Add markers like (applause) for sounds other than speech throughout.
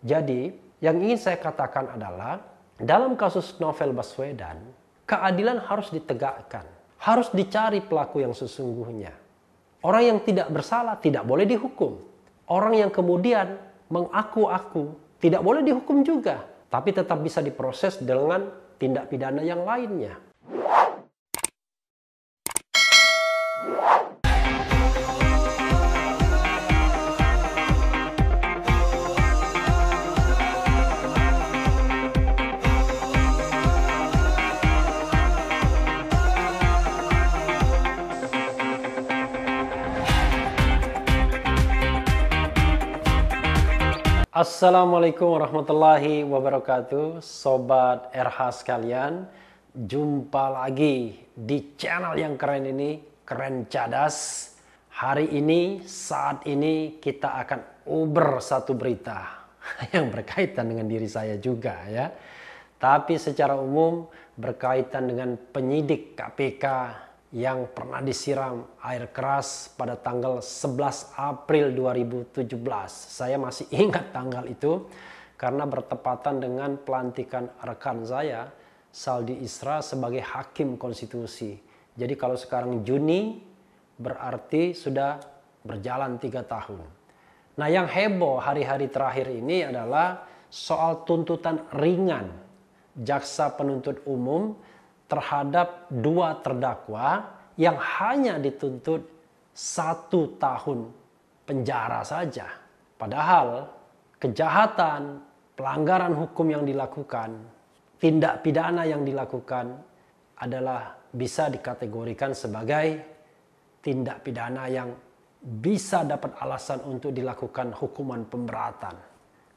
Jadi, yang ingin saya katakan adalah dalam kasus novel Baswedan, keadilan harus ditegakkan. Harus dicari pelaku yang sesungguhnya. Orang yang tidak bersalah tidak boleh dihukum. Orang yang kemudian mengaku-aku tidak boleh dihukum juga, tapi tetap bisa diproses dengan tindak pidana yang lainnya. Assalamualaikum warahmatullahi wabarakatuh. Sobat RH sekalian Jumpa lagi di channel yang keren ini Keren Cadas. Hari ini, saat ini kita akan uber satu berita (laughs) Yang berkaitan dengan diri saya juga ya. Tapi secara umum berkaitan dengan penyidik KPK yang pernah disiram air keras pada tanggal 11 April 2017. Saya masih (laughs) ingat tanggal itu karena bertepatan dengan pelantikan rekan saya Saldi Isra sebagai hakim konstitusi. Jadi kalau sekarang Juni berarti sudah berjalan tiga tahun. Nah yang heboh hari-hari terakhir ini adalah soal tuntutan ringan jaksa penuntut umum terhadap dua terdakwa yang hanya dituntut satu tahun penjara saja. Padahal kejahatan, pelanggaran hukum yang dilakukan, tindak pidana yang dilakukan adalah bisa dikategorikan sebagai tindak pidana yang bisa dapat alasan untuk dilakukan hukuman pemberatan.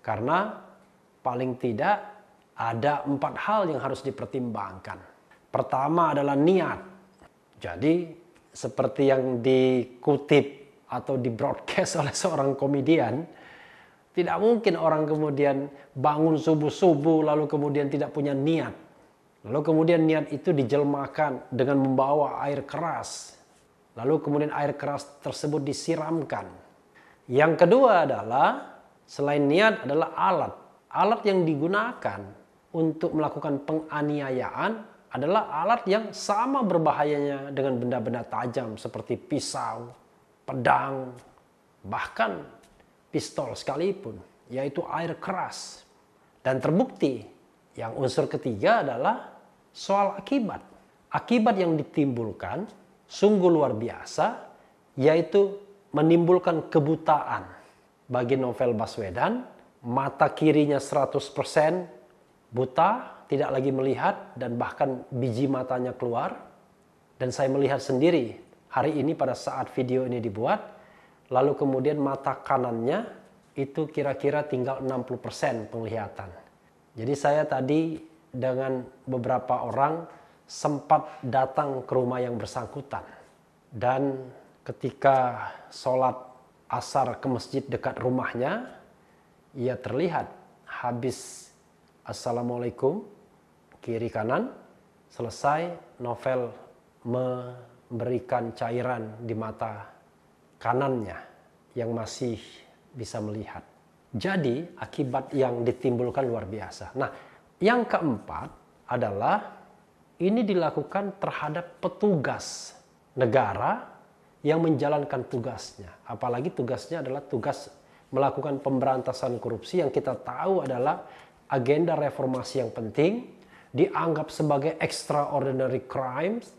Karena paling tidak ada empat hal yang harus dipertimbangkan. Pertama adalah niat. Jadi seperti yang dikutip atau di broadcast (laughs) oleh seorang komedian, tidak mungkin orang kemudian bangun subuh-subuh lalu kemudian tidak punya niat. Lalu kemudian niat itu dijelmakan dengan membawa air keras. Lalu kemudian air keras tersebut disiramkan. Yang kedua adalah selain niat adalah alat. Alat yang digunakan untuk melakukan penganiayaan adalah alat yang sama berbahayanya dengan benda-benda tajam seperti pisau, pedang, bahkan pistol sekalipun, yaitu air keras. Dan terbukti yang unsur ketiga adalah soal akibat. Akibat yang ditimbulkan sungguh luar biasa, yaitu menimbulkan kebutaan bagi novel Baswedan, mata kirinya 100% buta, tidak lagi melihat dan bahkan biji matanya keluar. Dan saya melihat sendiri hari ini pada saat video ini dibuat, lalu kemudian mata kanannya itu kira-kira tinggal 60% penglihatan. Jadi saya tadi dengan beberapa orang sempat datang ke rumah yang bersangkutan. Dan ketika sholat asar ke masjid dekat rumahnya, ia terlihat habis Assalamualaikum kiri kanan selesai novel memberikan cairan di mata kanannya yang masih bisa melihat. Jadi akibat yang ditimbulkan luar biasa. Nah, yang keempat adalah ini dilakukan terhadap petugas negara yang menjalankan tugasnya. Apalagi tugasnya adalah tugas melakukan pemberantasan korupsi yang kita tahu adalah agenda reformasi yang penting dianggap sebagai extraordinary crimes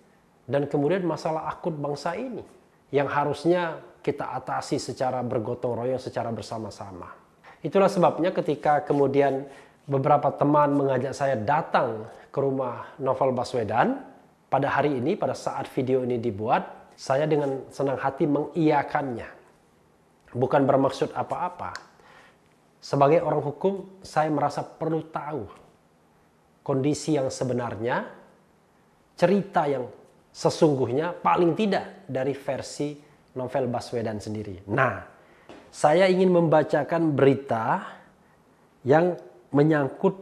dan kemudian masalah akut bangsa ini yang harusnya kita atasi secara bergotong royong secara bersama-sama. Itulah sebabnya ketika kemudian beberapa teman mengajak saya datang ke rumah Novel Baswedan pada hari ini pada saat video ini dibuat, saya dengan senang hati mengiyakannya. Bukan bermaksud apa-apa. Sebagai orang hukum, saya merasa perlu tahu kondisi yang sebenarnya, cerita yang sesungguhnya paling tidak dari versi novel Baswedan sendiri. Nah, saya ingin membacakan berita yang menyangkut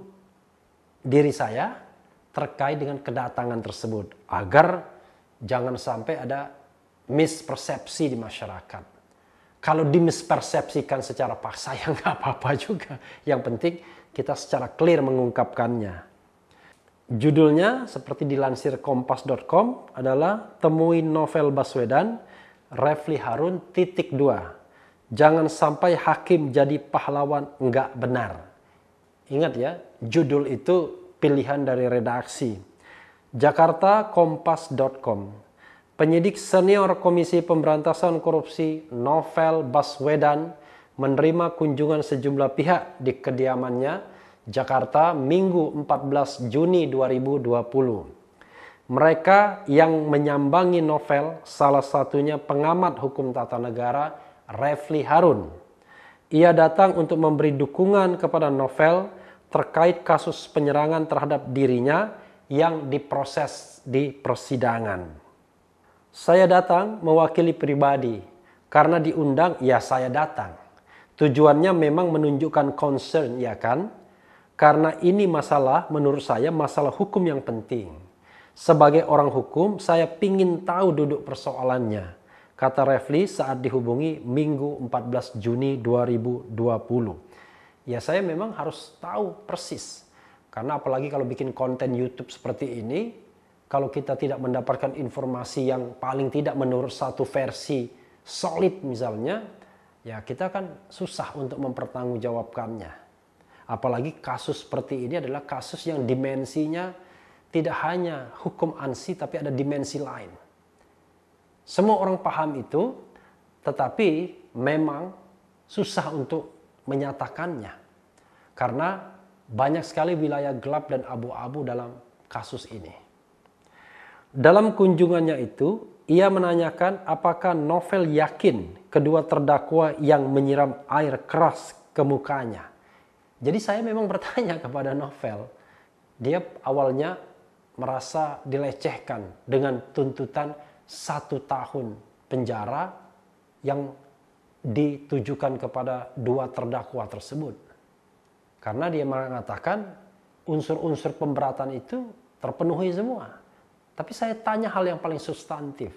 diri saya terkait dengan kedatangan tersebut agar jangan sampai ada mispersepsi di masyarakat. Kalau dimispersepsikan secara paksa (laughs) ya nggak apa-apa juga. Yang penting kita secara clear mengungkapkannya. Judulnya seperti dilansir kompas.com adalah Temui Novel Baswedan, Refli Harun titik dua. Jangan sampai hakim jadi pahlawan nggak benar. Ingat ya, judul itu pilihan dari redaksi. Jakarta Kompas.com Penyidik senior Komisi Pemberantasan Korupsi Novel Baswedan menerima kunjungan sejumlah pihak di kediamannya Jakarta Minggu 14 Juni 2020. Mereka yang menyambangi novel salah satunya pengamat hukum tata negara Refli Harun. Ia datang untuk memberi dukungan kepada novel terkait kasus penyerangan terhadap dirinya yang diproses di persidangan. Saya datang mewakili pribadi, karena diundang ya saya datang. Tujuannya memang menunjukkan concern ya kan? Karena ini masalah menurut saya masalah hukum yang penting. Sebagai orang hukum saya pingin tahu duduk persoalannya. Kata Refli saat dihubungi Minggu 14 Juni 2020. Ya saya memang harus tahu persis. Karena apalagi kalau bikin konten YouTube seperti ini, kalau kita tidak mendapatkan informasi yang paling tidak menurut satu versi solid misalnya, ya kita kan susah untuk mempertanggungjawabkannya. Apalagi kasus seperti ini adalah kasus yang dimensinya tidak hanya hukum ansi tapi ada dimensi lain. Semua orang paham itu, tetapi memang susah untuk menyatakannya. Karena banyak sekali wilayah gelap dan abu-abu dalam kasus ini. Dalam kunjungannya itu, ia menanyakan apakah novel yakin kedua terdakwa yang menyiram air keras ke mukanya jadi saya memang bertanya kepada novel. Dia awalnya merasa dilecehkan dengan tuntutan satu tahun penjara yang ditujukan kepada dua terdakwa tersebut. Karena dia mengatakan unsur-unsur pemberatan itu terpenuhi semua. Tapi saya tanya hal yang paling substantif.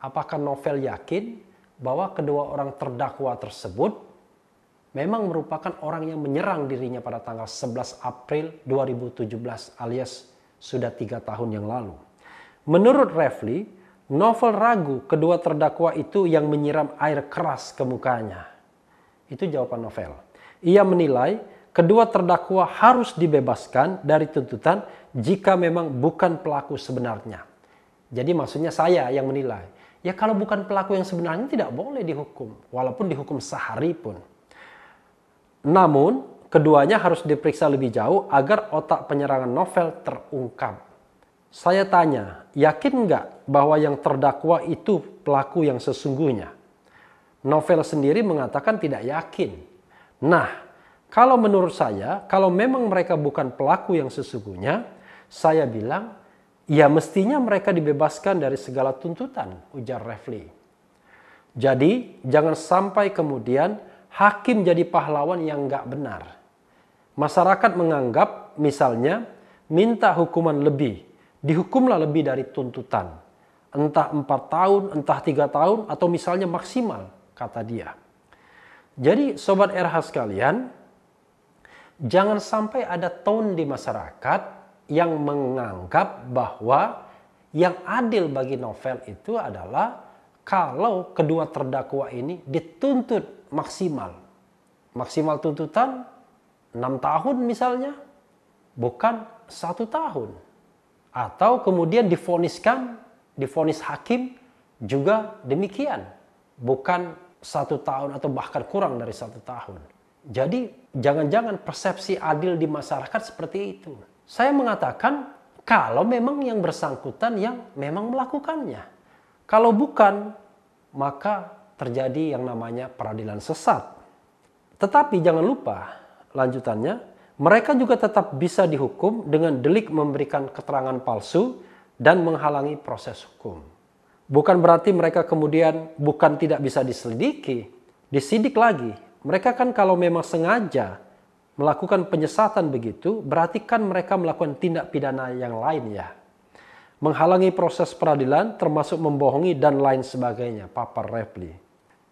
Apakah novel yakin bahwa kedua orang terdakwa tersebut memang merupakan orang yang menyerang dirinya pada tanggal 11 April 2017 alias sudah tiga tahun yang lalu. Menurut Refli, novel ragu kedua terdakwa itu yang menyiram air keras ke mukanya. Itu jawaban novel. Ia menilai kedua terdakwa harus dibebaskan dari tuntutan jika memang bukan pelaku sebenarnya. Jadi maksudnya saya yang menilai. Ya kalau bukan pelaku yang sebenarnya tidak boleh dihukum. Walaupun dihukum sehari pun. Namun, keduanya harus diperiksa lebih jauh agar otak penyerangan novel terungkap. Saya tanya, yakin nggak bahwa yang terdakwa itu pelaku yang sesungguhnya? Novel sendiri mengatakan tidak yakin. Nah, kalau menurut saya, kalau memang mereka bukan pelaku yang sesungguhnya, saya bilang, ya mestinya mereka dibebaskan dari segala tuntutan, ujar Refli. Jadi, jangan sampai kemudian hakim jadi pahlawan yang nggak benar. Masyarakat menganggap misalnya minta hukuman lebih, dihukumlah lebih dari tuntutan. Entah empat tahun, entah tiga tahun, atau misalnya maksimal, kata dia. Jadi sobat RH sekalian, jangan sampai ada tone di masyarakat yang menganggap bahwa yang adil bagi novel itu adalah kalau kedua terdakwa ini dituntut maksimal. Maksimal tuntutan 6 tahun misalnya, bukan satu tahun. Atau kemudian difoniskan, difonis hakim juga demikian. Bukan satu tahun atau bahkan kurang dari satu tahun. Jadi jangan-jangan persepsi adil di masyarakat seperti itu. Saya mengatakan kalau memang yang bersangkutan yang memang melakukannya. Kalau bukan, maka terjadi yang namanya peradilan sesat. Tetapi jangan lupa lanjutannya, mereka juga tetap bisa dihukum dengan delik memberikan keterangan palsu dan menghalangi proses hukum. Bukan berarti mereka kemudian bukan tidak bisa diselidiki, disidik lagi. Mereka kan kalau memang sengaja melakukan penyesatan begitu, berarti kan mereka melakukan tindak pidana yang lain ya. Menghalangi proses peradilan termasuk membohongi dan lain sebagainya, papar Repli.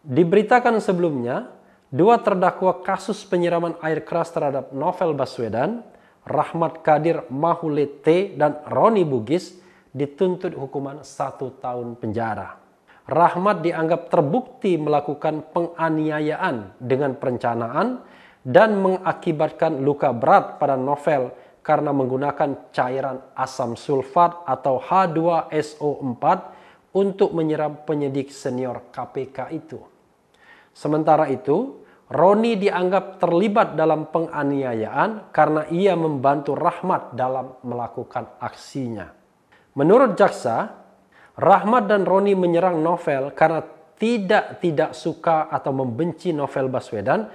Diberitakan sebelumnya, dua terdakwa kasus penyiraman air keras terhadap Novel Baswedan, Rahmat Kadir Mahulete, dan Roni Bugis dituntut hukuman satu tahun penjara. Rahmat dianggap terbukti melakukan penganiayaan dengan perencanaan dan mengakibatkan luka berat pada novel karena menggunakan cairan asam sulfat atau H2SO4 untuk menyiram penyidik senior KPK itu. Sementara itu, Roni dianggap terlibat dalam penganiayaan karena ia membantu Rahmat dalam melakukan aksinya. Menurut jaksa, Rahmat dan Roni menyerang Novel karena tidak tidak suka atau membenci Novel Baswedan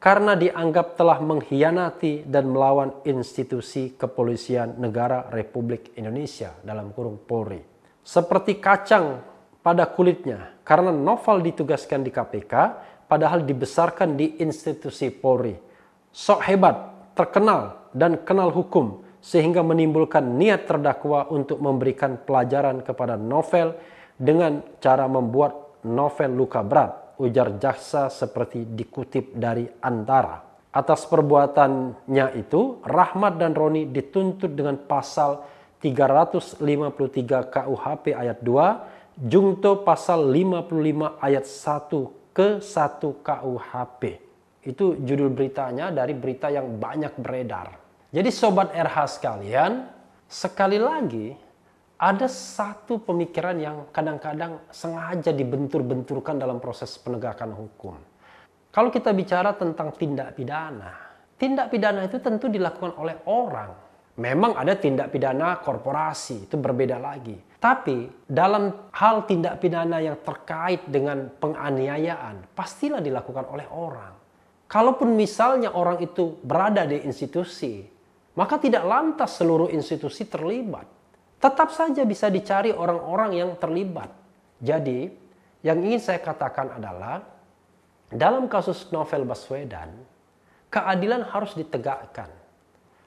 karena dianggap telah mengkhianati dan melawan institusi kepolisian negara Republik Indonesia dalam kurung Polri. Seperti kacang pada kulitnya karena Novel ditugaskan di KPK padahal dibesarkan di institusi Polri. Sok hebat, terkenal, dan kenal hukum sehingga menimbulkan niat terdakwa untuk memberikan pelajaran kepada novel dengan cara membuat novel luka berat, ujar jaksa seperti dikutip dari Antara. Atas perbuatannya itu, Rahmat dan Roni dituntut dengan pasal 353 KUHP ayat 2, Jungto pasal 55 ayat 1 ke 1 KUHP. Itu judul beritanya dari berita yang banyak beredar. Jadi sobat RH sekalian, sekali lagi ada satu pemikiran yang kadang-kadang sengaja dibentur-benturkan dalam proses penegakan hukum. Kalau kita bicara tentang tindak pidana, tindak pidana itu tentu dilakukan oleh orang. Memang ada tindak pidana korporasi, itu berbeda lagi. Tapi dalam hal tindak pidana yang terkait dengan penganiayaan, pastilah dilakukan oleh orang. Kalaupun misalnya orang itu berada di institusi, maka tidak lantas seluruh institusi terlibat. Tetap saja bisa dicari orang-orang yang terlibat. Jadi, yang ingin saya katakan adalah dalam kasus novel Baswedan, keadilan harus ditegakkan.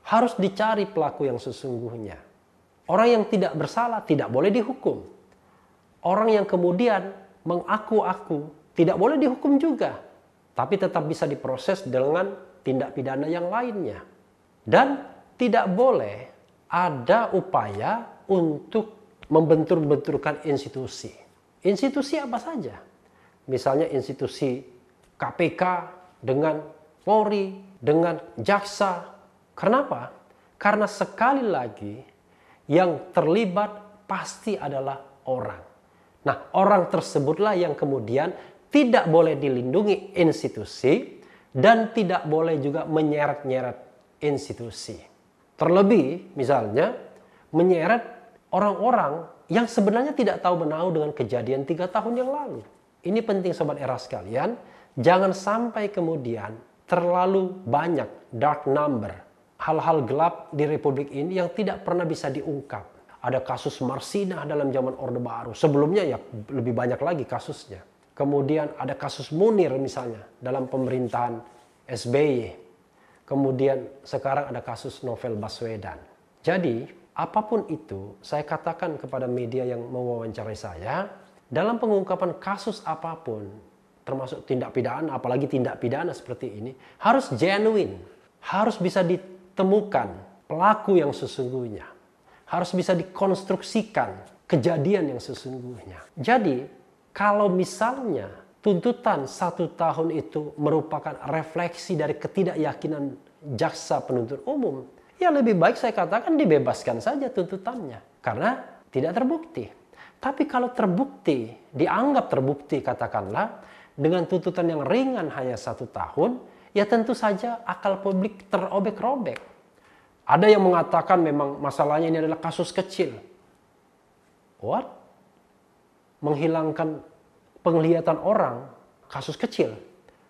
Harus dicari pelaku yang sesungguhnya. Orang yang tidak bersalah tidak boleh dihukum. Orang yang kemudian mengaku-aku tidak boleh dihukum juga. Tapi tetap bisa diproses dengan tindak pidana yang lainnya. Dan tidak boleh ada upaya untuk membentur-benturkan institusi. Institusi apa saja? Misalnya institusi KPK dengan Polri, dengan jaksa. Kenapa? Karena sekali lagi yang terlibat pasti adalah orang. Nah, orang tersebutlah yang kemudian tidak boleh dilindungi institusi dan tidak boleh juga menyeret-nyeret institusi. Terlebih misalnya menyeret orang-orang yang sebenarnya tidak tahu menahu dengan kejadian tiga tahun yang lalu. Ini penting sobat era sekalian. Jangan sampai kemudian terlalu banyak dark number. Hal-hal gelap di Republik ini yang tidak pernah bisa diungkap. Ada kasus Marsinah dalam zaman Orde Baru. Sebelumnya ya lebih banyak lagi kasusnya. Kemudian ada kasus Munir misalnya dalam pemerintahan SBY Kemudian sekarang ada kasus novel Baswedan. Jadi apa pun itu saya katakan kepada media yang mewawancarai saya, dalam pengungkapan kasus apa pun, termasuk tindak pidana, apalagi tindak pidana seperti ini, harus genuine, harus bisa ditemukan pelaku yang sesungguhnya, harus bisa dikonstruksikan kejadian yang sesungguhnya. Jadi, kalau misalnya tuntutan satu tahun itu merupakan refleksi dari ketidakyakinan jaksa penuntut umum, ya lebih baik saya katakan dibebaskan saja tuntutannya karena tidak terbukti. Tapi kalau terbukti, dianggap terbukti katakanlah dengan tuntutan yang ringan hanya satu tahun, ya tentu saja akal publik terobek-robek. Ada yang mengatakan memang masalahnya ini adalah kasus kecil. What? Menghilangkan penglihatan orang kasus kecil.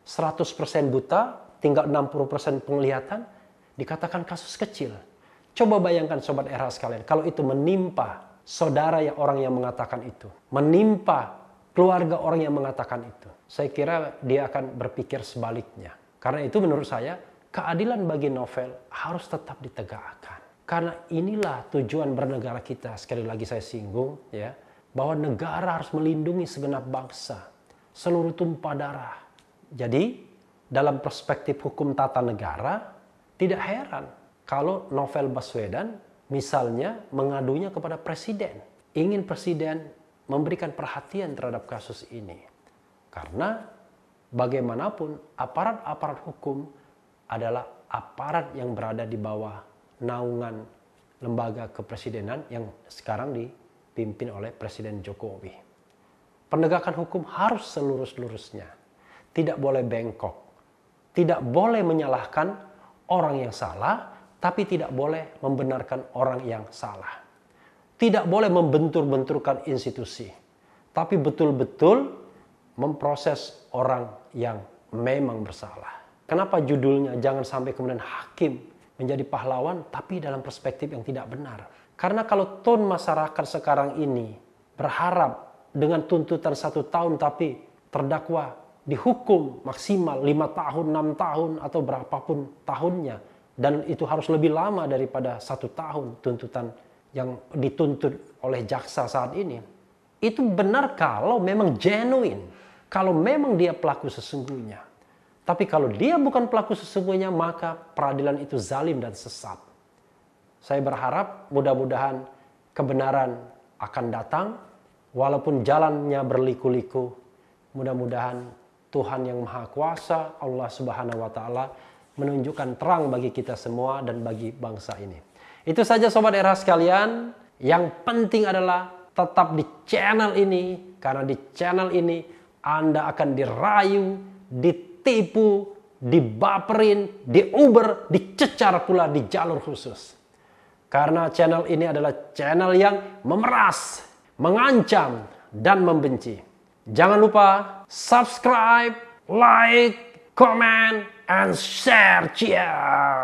100% buta, tinggal 60% penglihatan, dikatakan kasus kecil. Coba bayangkan sobat era sekalian, kalau itu menimpa saudara yang orang yang mengatakan itu, menimpa keluarga orang yang mengatakan itu, saya kira dia akan berpikir sebaliknya. Karena itu menurut saya, keadilan bagi novel harus tetap ditegakkan. Karena inilah tujuan bernegara kita, sekali lagi saya singgung ya, bahwa negara harus melindungi segenap bangsa. seluruh tumpah darah. Jadi, dalam perspektif hukum tata negara, tidak heran kalau Novel Baswedan misalnya mengadunya kepada presiden. Ingin presiden memberikan perhatian terhadap kasus ini. Karena bagaimanapun aparat-aparat hukum adalah aparat yang berada di bawah naungan lembaga kepresidenan yang sekarang dipimpin oleh Presiden Jokowi. Penegakan hukum harus selurus-lurusnya. Tidak boleh bengkok. Tidak boleh menyalahkan orang yang salah, tapi tidak boleh membenarkan orang yang salah. Tidak boleh membentur-benturkan institusi, tapi betul-betul memproses orang yang memang bersalah. Kenapa judulnya jangan sampai kemudian hakim menjadi pahlawan tapi dalam perspektif yang tidak benar. Karena kalau ton masyarakat sekarang ini berharap dengan tuntutan satu tahun tapi terdakwa dihukum maksimal lima tahun, enam tahun atau berapapun tahunnya dan itu harus lebih lama daripada satu tahun tuntutan yang dituntut oleh jaksa saat ini. Itu benar kalau memang genuine, kalau memang dia pelaku sesungguhnya. Tapi kalau dia bukan pelaku sesungguhnya, maka peradilan itu zalim dan sesat. Saya berharap mudah-mudahan kebenaran akan datang, walaupun jalannya berliku-liku. Mudah-mudahan Tuhan yang Maha Kuasa, Allah Subhanahu wa Ta'ala, menunjukkan terang bagi kita semua dan bagi bangsa ini. Itu saja sobat era sekalian. Yang penting adalah tetap di channel ini karena di channel ini Anda akan dirayu, ditipu, dibaperin, diuber, dicecar pula di jalur khusus. Karena channel ini adalah channel yang memeras, mengancam, dan membenci. Jangan lupa subscribe, like, comment, and share. Ciao.